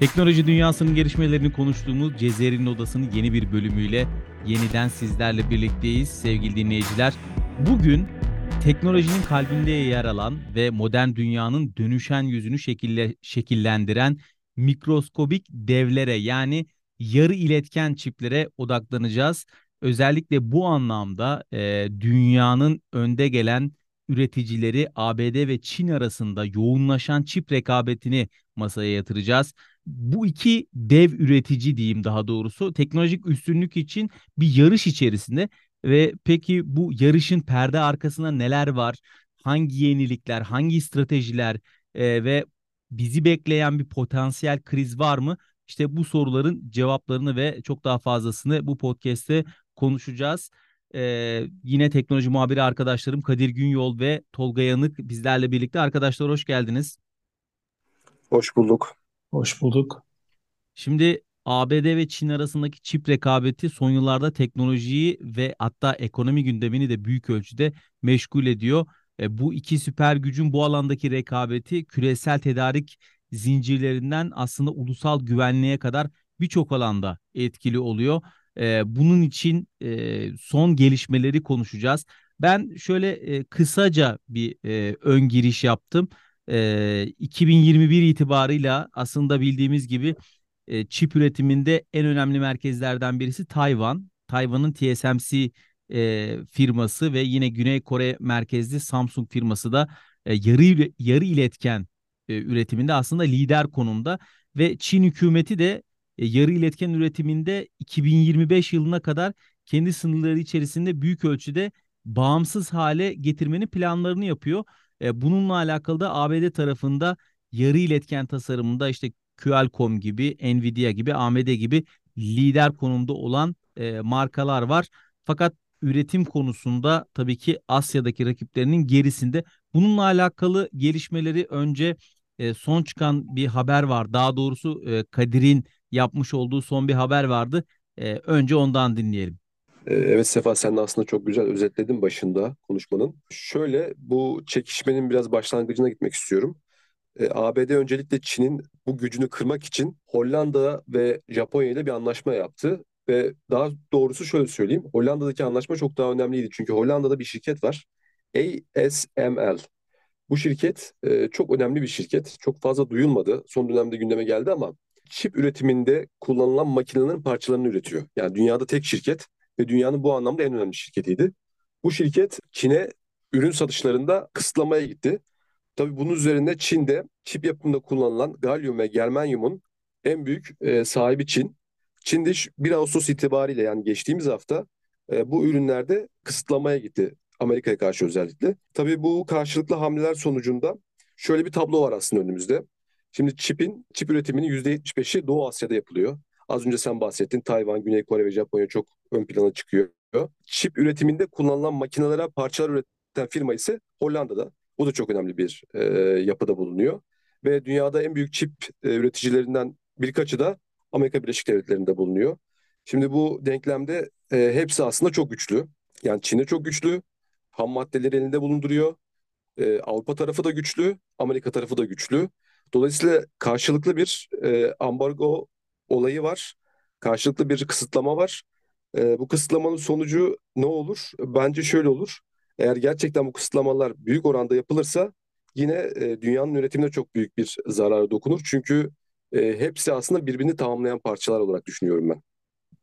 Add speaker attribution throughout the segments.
Speaker 1: Teknoloji dünyasının gelişmelerini konuştuğumuz Cezeri'nin Odası'nın yeni bir bölümüyle yeniden sizlerle birlikteyiz sevgili dinleyiciler. Bugün teknolojinin kalbinde yer alan ve modern dünyanın dönüşen yüzünü şekille, şekillendiren mikroskobik devlere yani yarı iletken çiplere odaklanacağız. Özellikle bu anlamda e, dünyanın önde gelen üreticileri ABD ve Çin arasında yoğunlaşan çip rekabetini masaya yatıracağız bu iki dev üretici diyeyim daha doğrusu teknolojik üstünlük için bir yarış içerisinde ve peki bu yarışın perde arkasında neler var? Hangi yenilikler, hangi stratejiler e, ve bizi bekleyen bir potansiyel kriz var mı? İşte bu soruların cevaplarını ve çok daha fazlasını bu podcast'te konuşacağız. Ee, yine teknoloji muhabiri arkadaşlarım Kadir Günyol ve Tolga Yanık bizlerle birlikte. Arkadaşlar hoş geldiniz.
Speaker 2: Hoş bulduk.
Speaker 3: Hoş bulduk.
Speaker 1: Şimdi ABD ve Çin arasındaki çip rekabeti son yıllarda teknolojiyi ve hatta ekonomi gündemini de büyük ölçüde meşgul ediyor. E, bu iki süper gücün bu alandaki rekabeti küresel tedarik zincirlerinden aslında ulusal güvenliğe kadar birçok alanda etkili oluyor. E, bunun için e, son gelişmeleri konuşacağız. Ben şöyle e, kısaca bir e, ön giriş yaptım e, 2021 itibarıyla aslında bildiğimiz gibi e, çip üretiminde en önemli merkezlerden birisi Tayvan. Tayvan'ın TSMC e, firması ve yine Güney Kore merkezli Samsung firması da e, yarı yarı iletken e, üretiminde aslında lider konumda ve Çin hükümeti de e, yarı iletken üretiminde 2025 yılına kadar kendi sınırları içerisinde büyük ölçüde bağımsız hale getirmenin planlarını yapıyor. E, bununla alakalı da ABD tarafında yarı iletken tasarımında işte Qualcomm gibi, Nvidia gibi, AMD gibi lider konumda olan e, markalar var. Fakat üretim konusunda tabii ki Asya'daki rakiplerinin gerisinde. Bununla alakalı gelişmeleri önce e, son çıkan bir haber var. Daha doğrusu Kadir'in yapmış olduğu son bir haber vardı. Önce ondan dinleyelim.
Speaker 2: Ee, evet Sefa sen de aslında çok güzel özetledin başında konuşmanın. Şöyle bu çekişmenin biraz başlangıcına gitmek istiyorum. Ee, ABD öncelikle Çin'in bu gücünü kırmak için Hollanda ve Japonya ile bir anlaşma yaptı. Ve daha doğrusu şöyle söyleyeyim. Hollanda'daki anlaşma çok daha önemliydi. Çünkü Hollanda'da bir şirket var. ASML. Bu şirket e, çok önemli bir şirket. Çok fazla duyulmadı. Son dönemde gündeme geldi ama çip üretiminde kullanılan makinelerin parçalarını üretiyor. Yani dünyada tek şirket ve dünyanın bu anlamda en önemli şirketiydi. Bu şirket Çin'e ürün satışlarında kısıtlamaya gitti. Tabii bunun üzerinde Çin'de çip yapımında kullanılan galyum ve germanyumun en büyük e, sahibi Çin. Çin'de 1 Ağustos itibariyle yani geçtiğimiz hafta e, bu ürünlerde kısıtlamaya gitti. Amerika'ya karşı özellikle. Tabii bu karşılıklı hamleler sonucunda şöyle bir tablo var aslında önümüzde. Şimdi çipin, çip üretiminin %75'i Doğu Asya'da yapılıyor. Az önce sen bahsettin. Tayvan, Güney Kore ve Japonya çok ön plana çıkıyor. Çip üretiminde kullanılan makinelere parçalar üreten firma ise Hollanda'da. Bu da çok önemli bir e, yapıda bulunuyor. Ve dünyada en büyük çip e, üreticilerinden birkaçı da Amerika Birleşik Devletleri'nde bulunuyor. Şimdi bu denklemde e, hepsi aslında çok güçlü. Yani Çin'e çok güçlü. Ham maddeleri elinde bulunduruyor. E, Avrupa tarafı da güçlü. Amerika tarafı da güçlü. Dolayısıyla karşılıklı bir e, ambargo olayı var. Karşılıklı bir kısıtlama var. E, bu kısıtlamanın sonucu ne olur? Bence şöyle olur. Eğer gerçekten bu kısıtlamalar büyük oranda yapılırsa yine e, dünyanın üretimine çok büyük bir zarara dokunur. Çünkü e, hepsi aslında birbirini tamamlayan parçalar olarak düşünüyorum ben.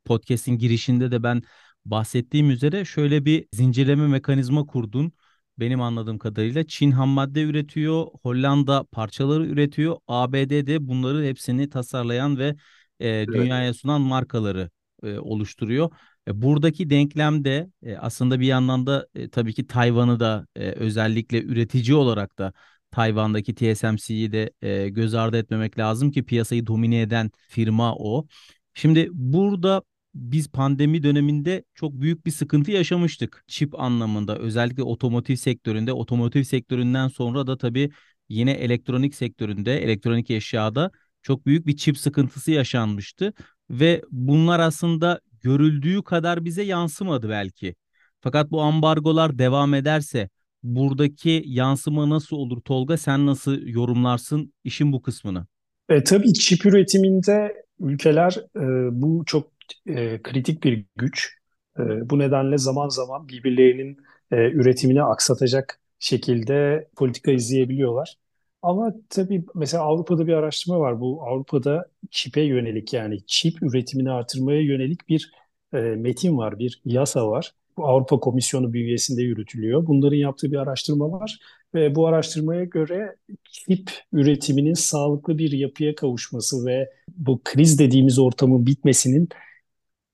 Speaker 1: Podcast'in girişinde de ben bahsettiğim üzere şöyle bir zincirleme mekanizma kurdun. Benim anladığım kadarıyla Çin ham madde üretiyor, Hollanda parçaları üretiyor, ABD de bunları hepsini tasarlayan ve e, dünyaya sunan markaları e, oluşturuyor. E, buradaki denklemde e, aslında bir yandan da e, tabii ki Tayvan'ı da e, özellikle üretici olarak da Tayvan'daki TSMC'yi de e, göz ardı etmemek lazım ki piyasayı domine eden firma o. Şimdi burada biz pandemi döneminde çok büyük bir sıkıntı yaşamıştık çip anlamında özellikle otomotiv sektöründe otomotiv sektöründen sonra da tabii yine elektronik sektöründe elektronik eşyada çok büyük bir çip sıkıntısı yaşanmıştı ve bunlar aslında görüldüğü kadar bize yansımadı belki. Fakat bu ambargolar devam ederse buradaki yansıma nasıl olur Tolga? Sen nasıl yorumlarsın işin bu kısmını?
Speaker 3: E, tabii çip üretiminde ülkeler e, bu çok e, kritik bir güç. E, bu nedenle zaman zaman birbirlerinin e, üretimini aksatacak şekilde politika izleyebiliyorlar. Ama tabii mesela Avrupa'da bir araştırma var. Bu Avrupa'da çipe yönelik yani çip üretimini artırmaya yönelik bir e, metin var, bir yasa var. Bu Avrupa Komisyonu bünyesinde yürütülüyor. Bunların yaptığı bir araştırma var. Ve bu araştırmaya göre çip üretiminin sağlıklı bir yapıya kavuşması ve bu kriz dediğimiz ortamın bitmesinin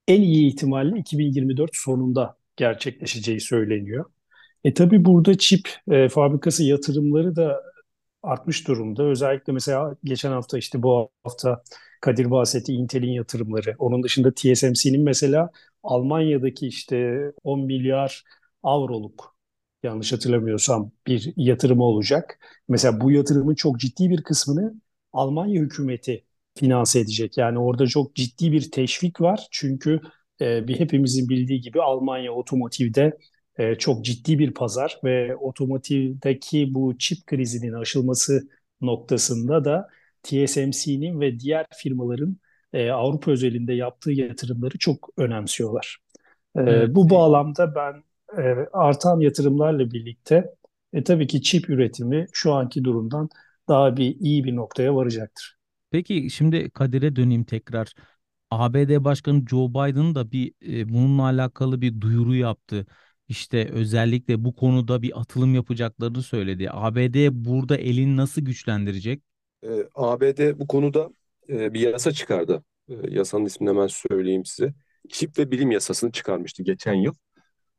Speaker 3: en iyi ihtimalle 2024 sonunda gerçekleşeceği söyleniyor. E tabii burada çip e, fabrikası yatırımları da artmış durumda. Özellikle mesela geçen hafta işte bu hafta Kadir bahsetti Intel'in yatırımları. Onun dışında TSMC'nin mesela Almanya'daki işte 10 milyar avroluk yanlış hatırlamıyorsam bir yatırımı olacak. Mesela bu yatırımın çok ciddi bir kısmını Almanya hükümeti finanse edecek. Yani orada çok ciddi bir teşvik var. Çünkü e, bir hepimizin bildiği gibi Almanya otomotivde e, çok ciddi bir pazar ve otomotivdeki bu çip krizinin aşılması noktasında da TSMC'nin ve diğer firmaların e, Avrupa özelinde yaptığı yatırımları çok önemsiyorlar. E,
Speaker 1: Evet.
Speaker 3: bu bağlamda ben e, artan yatırımlarla birlikte e, tabii ki çip üretimi şu anki durumdan daha bir iyi bir noktaya varacaktır.
Speaker 1: Peki şimdi Kadir'e döneyim tekrar. ABD Başkanı Joe Biden da bir e, bununla alakalı bir duyuru yaptı. İşte özellikle bu konuda bir atılım yapacaklarını söyledi. ABD burada elini nasıl güçlendirecek?
Speaker 2: Ee, ABD bu konuda e, bir yasa çıkardı. Ee, yasanın ismini hemen söyleyeyim size. Çip ve bilim yasasını çıkarmıştı geçen yıl.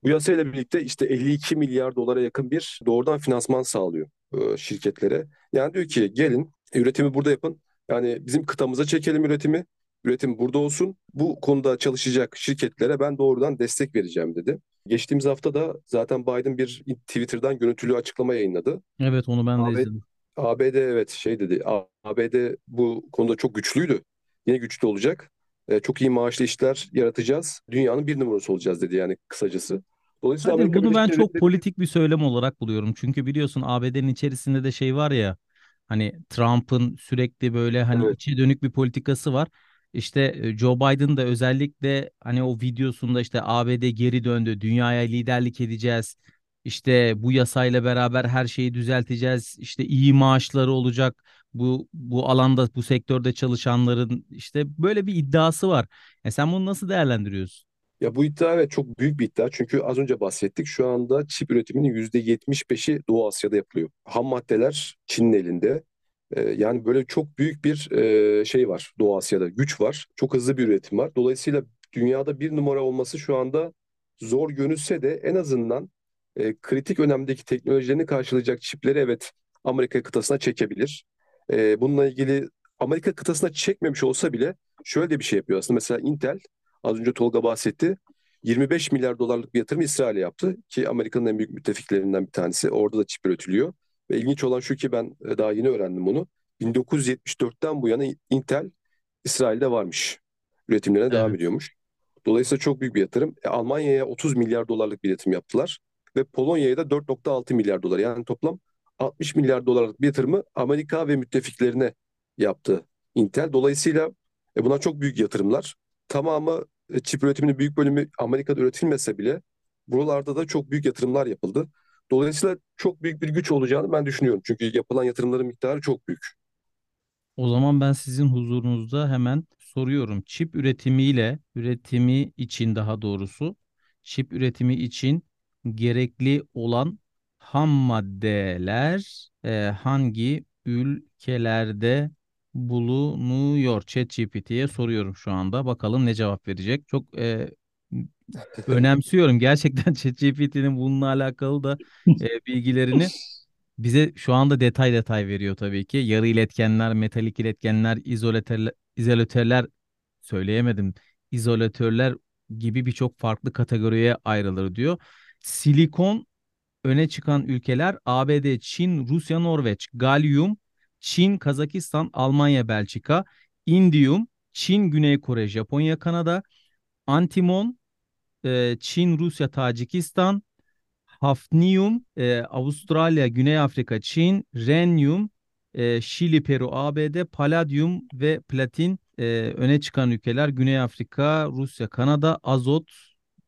Speaker 2: Bu yasayla birlikte işte 52 milyar dolara yakın bir doğrudan finansman sağlıyor e, şirketlere. Yani diyor ki gelin üretimi burada yapın. Yani bizim kıtamıza çekelim üretimi. Üretim burada olsun. Bu konuda çalışacak şirketlere ben doğrudan destek vereceğim dedi. Geçtiğimiz hafta da zaten Biden bir Twitter'dan görüntülü açıklama yayınladı.
Speaker 1: Evet onu ben de
Speaker 2: ABD,
Speaker 1: izledim.
Speaker 2: ABD evet şey dedi. ABD bu konuda çok güçlüydü. Yine güçlü olacak. E, çok iyi maaşlı işler yaratacağız. Dünyanın bir numarası olacağız dedi yani kısacası. Dolayısıyla
Speaker 1: Kadir
Speaker 2: Amerika
Speaker 1: bunu ben
Speaker 2: Birleşik
Speaker 1: çok
Speaker 2: Devletleri
Speaker 1: politik bir söylem olarak buluyorum. Çünkü biliyorsun ABD'nin içerisinde de şey var ya hani Trump'ın sürekli böyle hani
Speaker 2: evet
Speaker 1: içe dönük bir politikası var. İşte e, Joe Biden da özellikle hani o videosunda işte ABD geri döndü, dünyaya liderlik edeceğiz. İşte bu yasayla beraber her şeyi düzelteceğiz. İşte iyi maaşları olacak. Bu bu alanda bu sektörde çalışanların işte böyle bir iddiası var. E sen bunu nasıl değerlendiriyorsun?
Speaker 2: Ya bu iddia evet çok büyük bir iddia. Çünkü az önce bahsettik. Şu anda çip üretiminin %75'i Doğu Asya'da yapılıyor. Ham maddeler Çin'in elinde. Ee, yani böyle çok büyük bir e, şey var Doğu Asya'da. Güç var. Çok hızlı bir üretim var. Dolayısıyla dünyada bir numara olması şu anda zor görünse de en azından e, kritik önemdeki teknolojilerini karşılayacak çipleri evet Amerika kıtasına çekebilir. E, bununla ilgili Amerika kıtasına çekmemiş olsa bile şöyle bir şey yapıyor aslında. Mesela Intel Az önce Tolga bahsetti. 25 milyar dolarlık bir yatırım İsrail'e yaptı ki Amerika'nın en büyük müttefiklerinden bir tanesi. Orada da çip üretiliyor. Ve ilginç olan şu ki ben e, daha yeni öğrendim bunu. 1974'ten bu yana Intel İsrail'de varmış. Üretimlerine devam
Speaker 1: Evet.
Speaker 2: ediyormuş. Dolayısıyla çok büyük bir yatırım. E, Almanya'ya 30 milyar dolarlık bir yatırım yaptılar. Ve Polonya'ya da 4.6 milyar dolar. Yani toplam 60 milyar dolarlık bir yatırımı Amerika ve müttefiklerine yaptı Intel. Dolayısıyla e, bunlar çok büyük yatırımlar. Tamamı e, çip üretiminin büyük bölümü Amerika'da üretilmese bile buralarda da çok büyük yatırımlar yapıldı. Dolayısıyla çok büyük bir güç olacağını ben düşünüyorum. Çünkü yapılan yatırımların miktarı çok büyük.
Speaker 1: O zaman ben sizin huzurunuzda hemen soruyorum. Çip üretimiyle üretimi için daha doğrusu çip üretimi için gerekli olan ham maddeler e, hangi ülkelerde bulunuyor? ChatGPT'ye soruyorum şu anda. Bakalım ne cevap verecek. Çok e, önemsiyorum gerçekten ChatGPT'nin bununla alakalı da e, bilgilerini. Bize şu anda detay detay veriyor tabii ki. Yarı iletkenler, metalik iletkenler, izolatörler, izolatörler söyleyemedim. İzolatörler gibi birçok farklı kategoriye ayrılır diyor. Silikon öne çıkan ülkeler ABD, Çin, Rusya, Norveç. Galyum, Çin, Kazakistan, Almanya, Belçika. İndiyum, Çin, Güney Kore, Japonya, Kanada. Antimon, e, Çin, Rusya, Tacikistan. Hafnium, e, Avustralya, Güney Afrika, Çin, Rhenium, e, Şili, Peru, ABD, paladyum ve platin e, öne çıkan ülkeler. Güney Afrika, Rusya, Kanada, azot.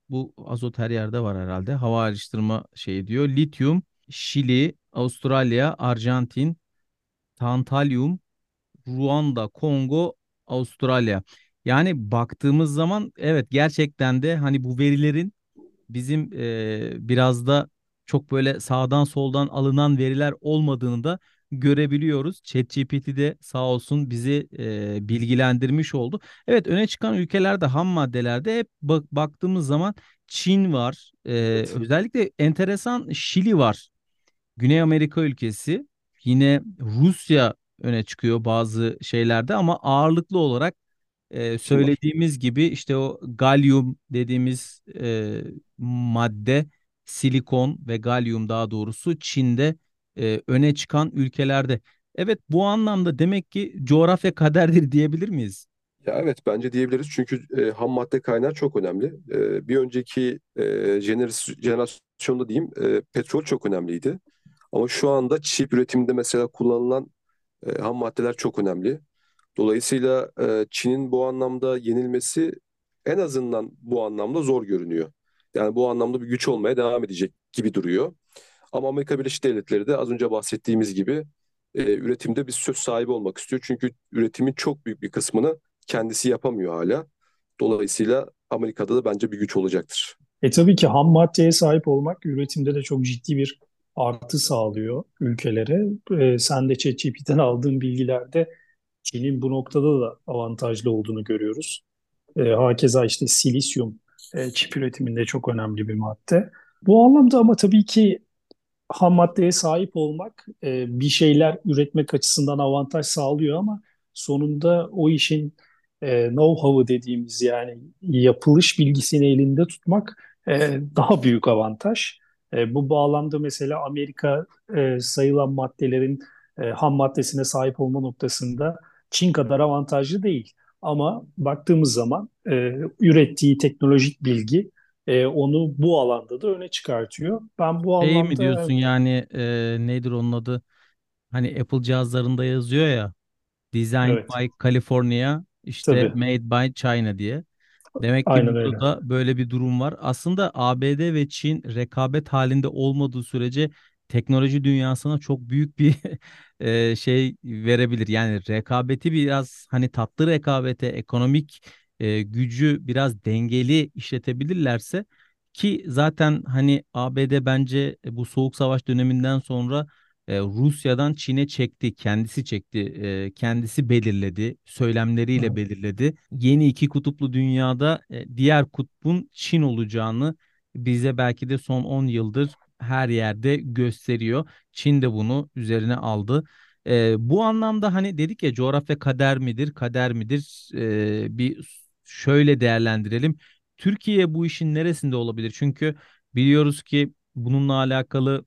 Speaker 1: Bu azot her yerde var herhalde. Hava ayrıştırma şeyi diyor. Lityum, Şili, Avustralya, Arjantin, tantalyum, Ruanda, Kongo, Avustralya. Yani baktığımız zaman evet gerçekten de hani bu verilerin bizim e, biraz da çok böyle sağdan soldan alınan veriler olmadığını da görebiliyoruz. ChatGPT de sağ olsun bizi e, bilgilendirmiş oldu. Evet öne çıkan ülkelerde ham maddelerde hep bak, baktığımız zaman Çin var. E, evet. Özellikle enteresan Şili var. Güney Amerika ülkesi. Yine Rusya öne çıkıyor bazı şeylerde ama ağırlıklı olarak e, söylediğimiz gibi işte o galyum dediğimiz e, madde silikon ve galyum daha doğrusu Çin'de e, öne çıkan ülkelerde. Evet bu anlamda demek ki coğrafya kaderdir diyebilir miyiz?
Speaker 2: Ya evet bence diyebiliriz çünkü e, ham madde kaynağı çok önemli. E, bir önceki e, jenerasyonda diyeyim e, petrol çok önemliydi. Ama şu anda çip üretiminde mesela kullanılan e, ham maddeler çok önemli. Dolayısıyla e, Çin'in bu anlamda yenilmesi en azından bu anlamda zor görünüyor. Yani bu anlamda bir güç olmaya devam edecek gibi duruyor. Ama Amerika Birleşik Devletleri de az önce bahsettiğimiz gibi e, üretimde bir söz sahibi olmak istiyor. Çünkü üretimin çok büyük bir kısmını kendisi yapamıyor hala. Dolayısıyla Amerika'da da bence bir güç olacaktır.
Speaker 3: E tabii ki ham maddeye sahip olmak üretimde de çok ciddi bir artı sağlıyor ülkelere. E, sen de ChatGPT'den aldığın bilgilerde Çin'in bu noktada da avantajlı olduğunu görüyoruz. E, hakeza işte silisyum e, çip üretiminde çok önemli bir madde. Bu anlamda ama tabii ki ham maddeye sahip olmak e, bir şeyler üretmek açısından avantaj sağlıyor ama sonunda o işin e, know-how'ı dediğimiz yani yapılış bilgisini elinde tutmak e, daha büyük avantaj. E, bu bağlamda mesela Amerika e, sayılan maddelerin e, ham maddesine sahip olma noktasında Çin kadar avantajlı değil. Ama baktığımız zaman e, ürettiği teknolojik bilgi e, onu bu alanda da öne çıkartıyor. Ben bu
Speaker 1: Şey
Speaker 3: anlamda
Speaker 1: mi diyorsun yani e, nedir onun adı? Hani Apple cihazlarında yazıyor ya Designed
Speaker 3: evet
Speaker 1: by California işte
Speaker 3: tabii
Speaker 1: Made by China diye. Demek ki
Speaker 3: aynen
Speaker 1: burada
Speaker 3: öyle.
Speaker 1: da böyle bir durum var. Aslında ABD ve Çin rekabet halinde olmadığı sürece teknoloji dünyasına çok büyük bir e, şey verebilir. Yani rekabeti biraz hani tatlı rekabete, ekonomik e, gücü biraz dengeli işletebilirlerse ki zaten hani ABD bence bu soğuk savaş döneminden sonra e, Rusya'dan Çin'e çekti, kendisi çekti, e, kendisi belirledi, söylemleriyle belirledi. Yeni iki kutuplu dünyada e, diğer kutbun Çin olacağını bize belki de son 10 yıldır her yerde gösteriyor. Çin de bunu üzerine aldı. E, bu anlamda hani dedik ya coğrafya kader midir, kader midir? E, bir şöyle değerlendirelim. Türkiye bu işin neresinde olabilir? Çünkü biliyoruz ki bununla alakalı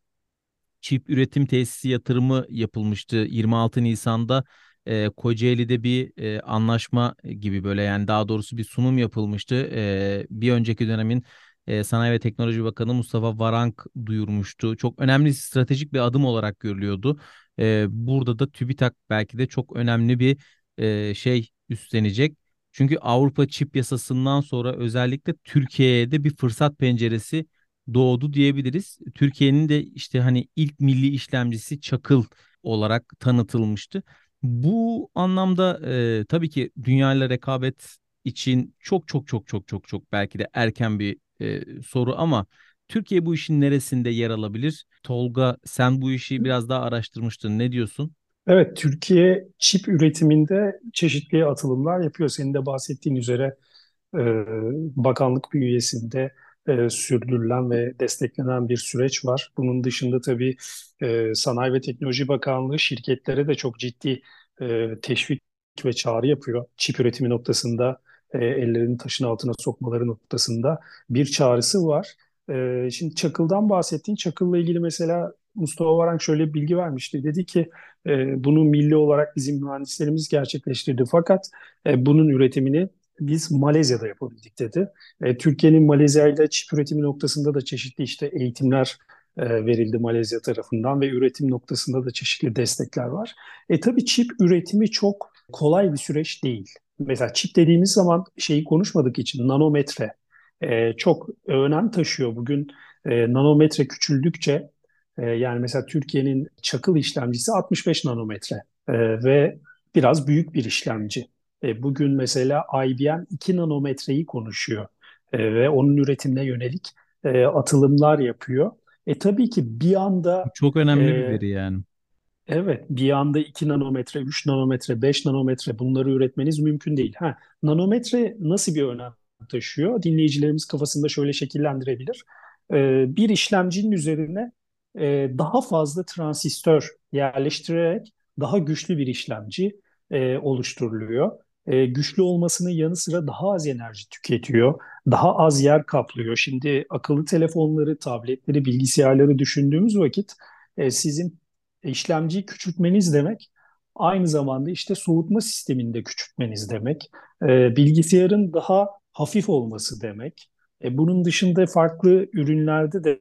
Speaker 1: çip üretim tesisi yatırımı yapılmıştı 26 Nisan'da e, Kocaeli'de bir e, anlaşma gibi böyle yani daha doğrusu bir sunum yapılmıştı. E, bir önceki dönemin Sanayi ve Teknoloji Bakanı Mustafa Varank duyurmuştu. Çok önemli stratejik bir adım olarak görülüyordu. Burada da TÜBİTAK belki de çok önemli bir şey üstlenecek. Çünkü Avrupa çip yasasından sonra özellikle Türkiye'ye de bir fırsat penceresi doğdu diyebiliriz. Türkiye'nin de işte hani ilk milli işlemcisi Çakıl olarak tanıtılmıştı. Bu anlamda e, tabii ki dünyayla rekabet için çok çok çok çok çok çok belki de erken bir e, soru ama Türkiye bu işin neresinde yer alabilir? Tolga sen bu işi biraz daha araştırmıştın. Ne diyorsun?
Speaker 3: Evet, Türkiye çip üretiminde çeşitli atılımlar yapıyor. Senin de bahsettiğin üzere e, bakanlık bünyesinde e, sürdürülen ve desteklenen bir süreç var. Bunun dışında tabii e, Sanayi ve Teknoloji Bakanlığı şirketlere de çok ciddi e, teşvik ve çağrı yapıyor. Çip üretimi noktasında e, ellerini taşın altına sokmaları noktasında bir çağrısı var. E, şimdi Çakıl'dan bahsettiğin Çakıl'la ilgili mesela Mustafa Varank şöyle bir bilgi vermişti. Dedi ki e, bunu milli olarak bizim mühendislerimiz gerçekleştirdi. Fakat e, bunun üretimini biz Malezya'da yapabildik dedi. E, Türkiye'nin Malezya çip üretimi noktasında da çeşitli işte eğitimler e, verildi Malezya tarafından ve üretim noktasında da çeşitli destekler var. E tabii çip üretimi çok kolay bir süreç değil. Mesela çip dediğimiz zaman şeyi konuşmadık için nanometre e, çok önem taşıyor. Bugün e, nanometre küçüldükçe e, yani mesela Türkiye'nin çakıl işlemcisi 65 nanometre e, ve biraz büyük bir işlemci. E, bugün mesela IBM 2 nanometreyi konuşuyor e, ve onun üretimine yönelik e, atılımlar yapıyor. E tabii ki bir anda
Speaker 1: çok önemli bir
Speaker 3: e,
Speaker 1: veri yani.
Speaker 3: Evet bir anda 2 nanometre, 3 nanometre, 5 nanometre bunları üretmeniz mümkün değil. Ha, nanometre nasıl bir önem taşıyor? Dinleyicilerimiz kafasında şöyle şekillendirebilir. E, bir işlemcinin üzerine e, daha fazla transistör yerleştirerek daha güçlü bir işlemci e, oluşturuluyor. E, güçlü olmasının yanı sıra daha az enerji tüketiyor, daha az yer kaplıyor. Şimdi akıllı telefonları, tabletleri, bilgisayarları düşündüğümüz vakit e, sizin işlemciyi küçültmeniz demek, aynı zamanda işte soğutma sistemini de küçültmeniz demek, E, bilgisayarın daha hafif olması demek. E, bunun dışında farklı ürünlerde de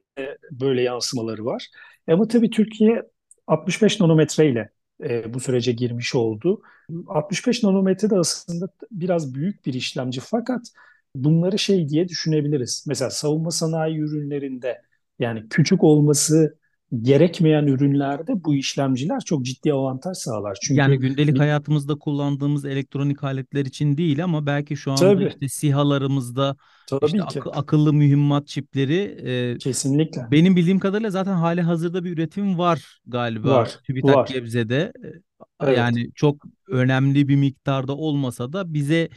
Speaker 3: böyle yansımaları var. E, Ama tabii Türkiye 65 nanometre ile e, bu sürece girmiş oldu. 65 nanometre de aslında biraz büyük bir işlemci fakat bunları şey diye düşünebiliriz. Mesela savunma sanayi ürünlerinde yani küçük olması gerekmeyen ürünlerde bu işlemciler çok ciddi avantaj sağlar.
Speaker 1: Yani
Speaker 3: Çünkü
Speaker 1: gündelik
Speaker 3: bir,
Speaker 1: hayatımızda kullandığımız elektronik aletler için değil ama belki şu anda
Speaker 3: tabii,
Speaker 1: işte SİHA'larımızda işte
Speaker 3: tabii ki,
Speaker 1: ak- akıllı mühimmat çipleri e,
Speaker 3: kesinlikle
Speaker 1: benim bildiğim kadarıyla zaten hali hazırda bir üretim var galiba
Speaker 3: var,
Speaker 1: TÜBİTAK
Speaker 3: var.
Speaker 1: Gebze'de. E,
Speaker 3: Evet.
Speaker 1: Yani çok önemli bir miktarda olmasa da bize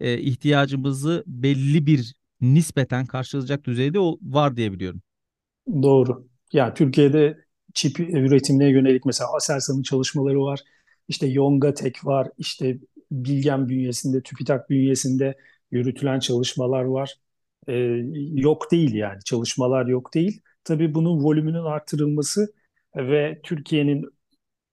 Speaker 1: e, ihtiyacımızı belli bir nispeten karşılayacak düzeyde o- var diye biliyorum.
Speaker 3: Doğru. Yani Türkiye'de çip üretimine yönelik mesela Aselsan'ın çalışmaları var. İşte Yonga Tek var. İşte Bilgen bünyesinde, TÜBİTAK bünyesinde yürütülen çalışmalar var. Ee, yok değil yani. Çalışmalar yok değil. Tabii bunun volümünün artırılması ve Türkiye'nin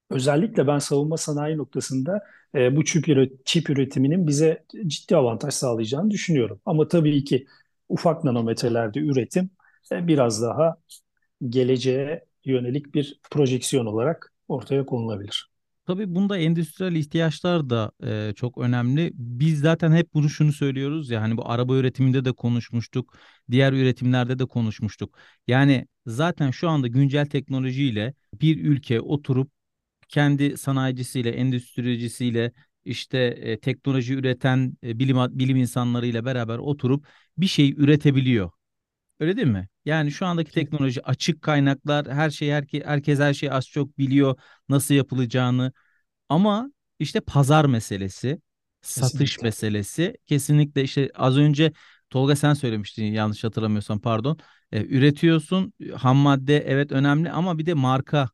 Speaker 3: özellikle ben savunma sanayi noktasında e, bu çip, çip üretiminin bize ciddi avantaj sağlayacağını düşünüyorum. Ama tabii ki ufak nanometrelerde üretim e, biraz daha geleceğe yönelik bir projeksiyon olarak ortaya konulabilir.
Speaker 1: Tabii bunda endüstriyel ihtiyaçlar da e, çok önemli. Biz zaten hep bunu şunu söylüyoruz ya hani bu araba üretiminde de konuşmuştuk, diğer üretimlerde de konuşmuştuk. Yani zaten şu anda güncel teknolojiyle bir ülke oturup kendi sanayicisiyle, endüstricisiyle işte e, teknoloji üreten e, bilim bilim insanlarıyla beraber oturup bir şey üretebiliyor. Öyle değil mi? Yani şu andaki teknoloji açık kaynaklar, her şey herke, herkes her şeyi az çok biliyor nasıl yapılacağını. Ama işte pazar meselesi, satış
Speaker 3: Kesinlikle.
Speaker 1: meselesi kesinlikle işte az önce Tolga sen söylemiştin yanlış hatırlamıyorsam pardon. E, üretiyorsun ham madde evet önemli ama bir de marka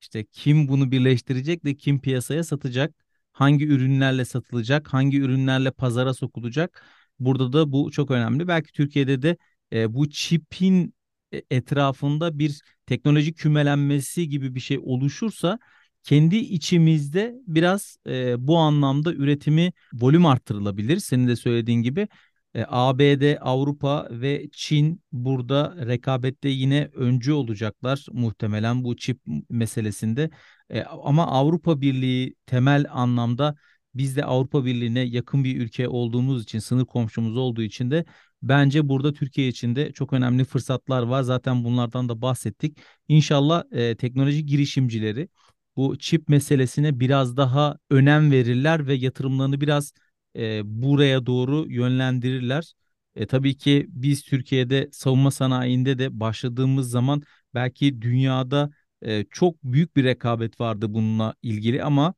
Speaker 1: işte kim bunu birleştirecek de kim piyasaya satacak, hangi ürünlerle satılacak, hangi ürünlerle pazara sokulacak. Burada da bu çok önemli. Belki Türkiye'de de e, bu çipin e, etrafında bir teknoloji kümelenmesi gibi bir şey oluşursa kendi içimizde biraz e, bu anlamda üretimi volüm arttırılabilir. Senin de söylediğin gibi. E, ABD, Avrupa ve Çin burada rekabette yine öncü olacaklar muhtemelen bu çip meselesinde. E, ama Avrupa Birliği temel anlamda biz de Avrupa Birliği'ne yakın bir ülke olduğumuz için, sınır komşumuz olduğu için de bence burada Türkiye için de çok önemli fırsatlar var. Zaten bunlardan da bahsettik. İnşallah e, teknoloji girişimcileri bu çip meselesine biraz daha önem verirler ve yatırımlarını biraz e, buraya doğru yönlendirirler. E, tabii ki biz Türkiye'de savunma sanayinde de başladığımız zaman belki dünyada e, çok büyük bir rekabet vardı bununla ilgili ama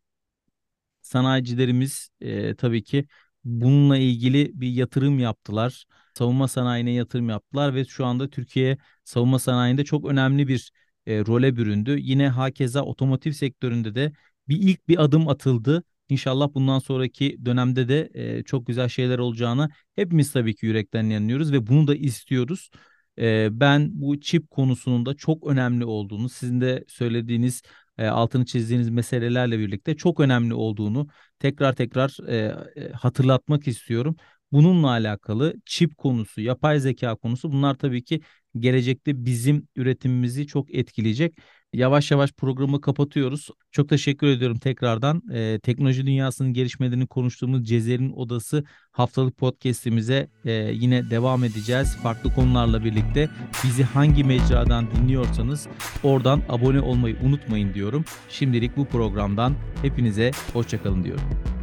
Speaker 1: sanayicilerimiz e, tabii ki bununla ilgili bir yatırım yaptılar. Savunma sanayine yatırım yaptılar ve şu anda Türkiye savunma sanayinde çok önemli bir e, role büründü. Yine hakeza otomotiv sektöründe de bir ilk bir adım atıldı. İnşallah bundan sonraki dönemde de e, çok güzel şeyler olacağını hepimiz tabii ki yürekten inanıyoruz ve bunu da istiyoruz. E, ben bu çip konusunun da çok önemli olduğunu, sizin de söylediğiniz e, altını çizdiğiniz meselelerle birlikte çok önemli olduğunu tekrar tekrar e, e, hatırlatmak istiyorum. Bununla alakalı çip konusu, yapay zeka konusu bunlar tabii ki gelecekte bizim üretimimizi çok etkileyecek. Yavaş yavaş programı kapatıyoruz. Çok teşekkür ediyorum tekrardan. Ee, teknoloji dünyasının gelişmelerini konuştuğumuz Cezer'in Odası haftalık podcast'imize e, yine devam edeceğiz. Farklı konularla birlikte bizi hangi mecradan dinliyorsanız oradan abone olmayı unutmayın diyorum. Şimdilik bu programdan hepinize hoşçakalın diyorum.